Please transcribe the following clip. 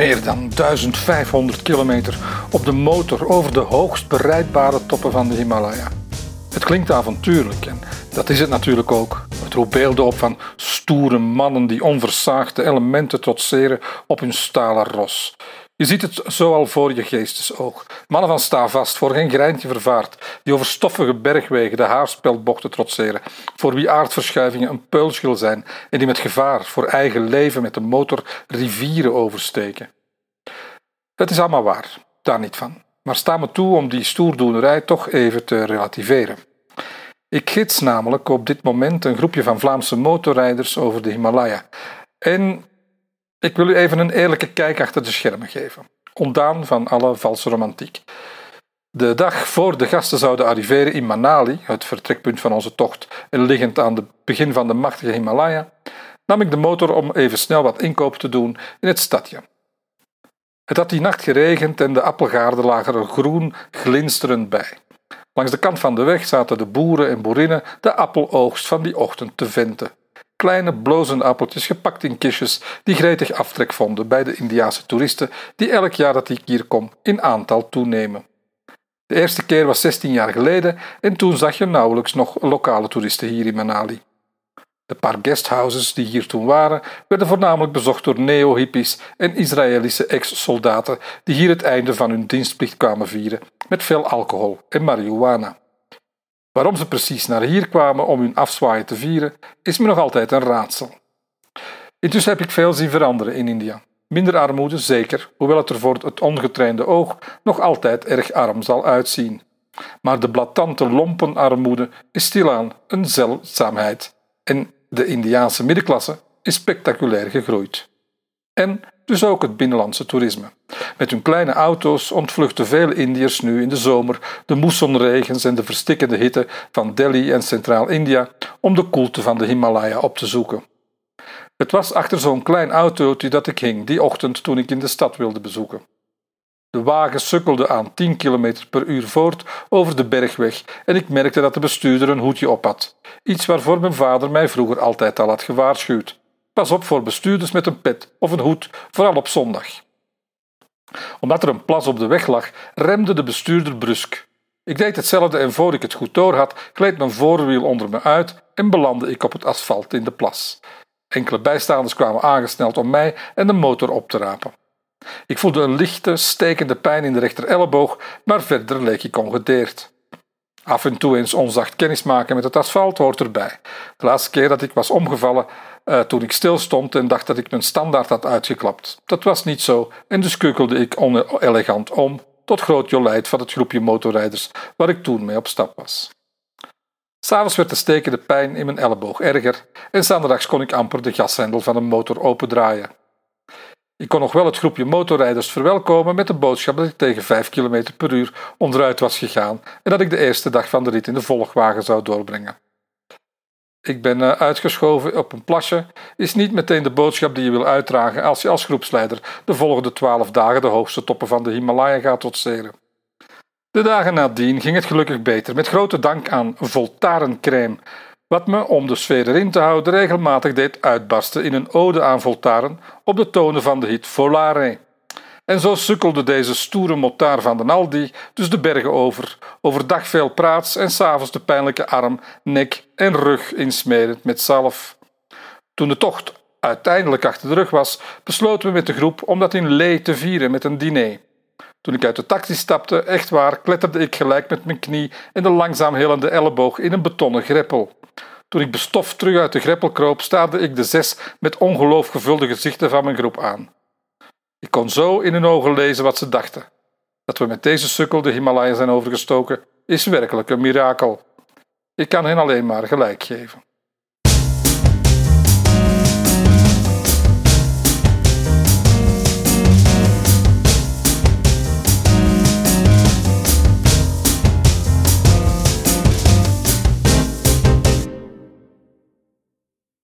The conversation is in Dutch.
Meer dan 1500 kilometer op de motor over de hoogst bereidbare toppen van de Himalaya. Het klinkt avontuurlijk en dat is het natuurlijk ook. Het roept beelden op van stoere mannen die onversaagde elementen trotseren op hun stalen ros. Je ziet het zo al voor je geestesoog. Mannen van sta vast, voor geen greintje vervaard, die over stoffige bergwegen de haarspeldbochten trotseren, voor wie aardverschuivingen een peulschil zijn en die met gevaar voor eigen leven met de motor rivieren oversteken. Het is allemaal waar, daar niet van. Maar sta me toe om die stoerdoenerij toch even te relativeren. Ik gids namelijk op dit moment een groepje van Vlaamse motorrijders over de Himalaya. En ik wil u even een eerlijke kijk achter de schermen geven, ontdaan van alle valse romantiek. De dag voor de gasten zouden arriveren in Manali, het vertrekpunt van onze tocht en liggend aan het begin van de machtige Himalaya, nam ik de motor om even snel wat inkoop te doen in het stadje. Het had die nacht geregend en de appelgaarden lagen er groen glinsterend bij. Langs de kant van de weg zaten de boeren en boerinnen de appeloogst van die ochtend te venten. Kleine blozende appeltjes gepakt in kistjes die gretig aftrek vonden bij de Indiaanse toeristen die elk jaar dat ik hier kom in aantal toenemen. De eerste keer was 16 jaar geleden en toen zag je nauwelijks nog lokale toeristen hier in Manali. De paar guesthouses die hier toen waren, werden voornamelijk bezocht door neo-hippies en Israëlische ex-soldaten die hier het einde van hun dienstplicht kwamen vieren met veel alcohol en marihuana. Waarom ze precies naar hier kwamen om hun afzwaaien te vieren, is me nog altijd een raadsel. Intussen heb ik veel zien veranderen in India. Minder armoede, zeker, hoewel het er voor het ongetrainde oog nog altijd erg arm zal uitzien. Maar de blatante lompenarmoede is stilaan een zeldzaamheid en de Indiaanse middenklasse is spectaculair gegroeid. En dus ook het binnenlandse toerisme. Met hun kleine auto's ontvluchten veel Indiërs nu in de zomer de moessonregens en de verstikkende hitte van Delhi en Centraal-India om de koelte van de Himalaya op te zoeken. Het was achter zo'n klein autootje dat ik hing die ochtend toen ik in de stad wilde bezoeken. De wagen sukkelde aan 10 km per uur voort over de bergweg en ik merkte dat de bestuurder een hoedje op had. Iets waarvoor mijn vader mij vroeger altijd al had gewaarschuwd. Pas op voor bestuurders met een pet of een hoed, vooral op zondag. Omdat er een plas op de weg lag, remde de bestuurder brusk. Ik deed hetzelfde en voor ik het goed door had, gleed mijn voorwiel onder me uit en belandde ik op het asfalt in de plas. Enkele bijstaanders kwamen aangesneld om mij en de motor op te rapen. Ik voelde een lichte, stekende pijn in de rechter elleboog, maar verder leek ik ongedeerd. Af en toe eens onzacht kennismaken met het asfalt hoort erbij. De laatste keer dat ik was omgevallen, uh, toen ik stilstond en dacht dat ik mijn standaard had uitgeklapt. Dat was niet zo en dus keukelde ik onelegant om, tot groot jolijt van het groepje motorrijders waar ik toen mee op stap was. S'avonds werd de stekende pijn in mijn elleboog erger en zaterdags kon ik amper de gashendel van een motor opendraaien. Ik kon nog wel het groepje motorrijders verwelkomen met de boodschap dat ik tegen 5 km per uur onderuit was gegaan en dat ik de eerste dag van de rit in de volgwagen zou doorbrengen. Ik ben eh, uitgeschoven op een plasje is niet meteen de boodschap die je wil uitdragen als je als groepsleider de volgende twaalf dagen de hoogste toppen van de Himalaya gaat trotseren. De dagen nadien ging het gelukkig beter, met grote dank aan Voltaren crème, wat me, om de sfeer erin te houden, regelmatig deed uitbarsten in een ode aan Voltaren op de tonen van de hit Volare. En zo sukkelde deze stoere motaar van de Aldi dus de bergen over, overdag veel praats en s'avonds de pijnlijke arm, nek en rug insmerend met zalf. Toen de tocht uiteindelijk achter de rug was, besloten we met de groep om dat in Lee te vieren met een diner. Toen ik uit de taxi stapte, echt waar, kletterde ik gelijk met mijn knie en de langzaam helende elleboog in een betonnen greppel. Toen ik bestoft terug uit de greppel kroop, staarde ik de zes met ongeloof gevulde gezichten van mijn groep aan. Ik kon zo in hun ogen lezen wat ze dachten. Dat we met deze sukkel de Himalaya zijn overgestoken, is werkelijk een mirakel. Ik kan hen alleen maar gelijk geven.